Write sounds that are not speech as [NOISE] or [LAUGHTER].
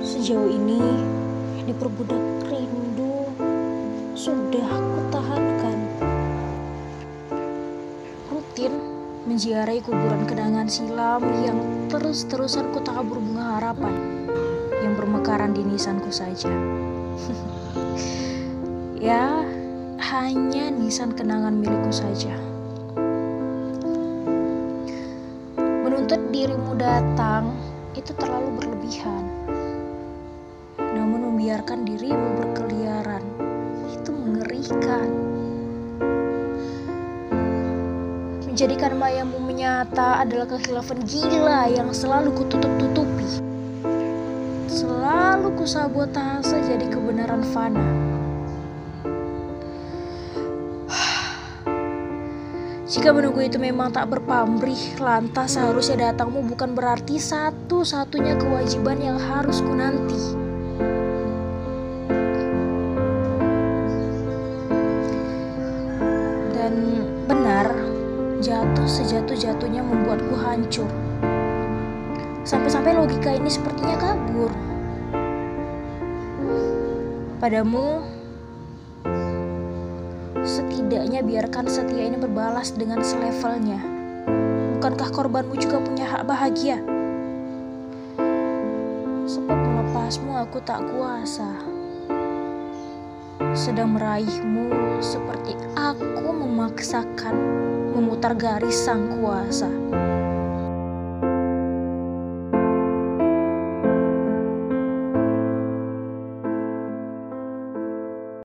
Sejauh ini, diperbudak rindu sudah kutahankan. Rutin menziarahi kuburan kenangan silam yang terus-terusan kutabur bunga harapan yang bermekaran di nisanku saja. [LAUGHS] ya, hanya nisan kenangan milikku saja. Menuntut dirimu datang itu terlalu berlebihan. Membiarkan dirimu berkeliaran itu mengerikan. Menjadikan mayamu menyata adalah kehilafan gila yang selalu kututup-tutupi. Selalu kusabotase jadi kebenaran fana. Jika menunggu itu memang tak berpamrih, lantas seharusnya datangmu bukan berarti satu-satunya kewajiban yang harus ku nanti. Jatuh sejatuh-jatuhnya membuatku hancur. Sampai-sampai logika ini sepertinya kabur. Padamu, setidaknya biarkan setia ini berbalas dengan selevelnya. Bukankah korbanmu juga punya hak bahagia? Sebab melepasmu aku tak kuasa. Sedang meraihmu seperti aku memaksakan memutar garis sang kuasa.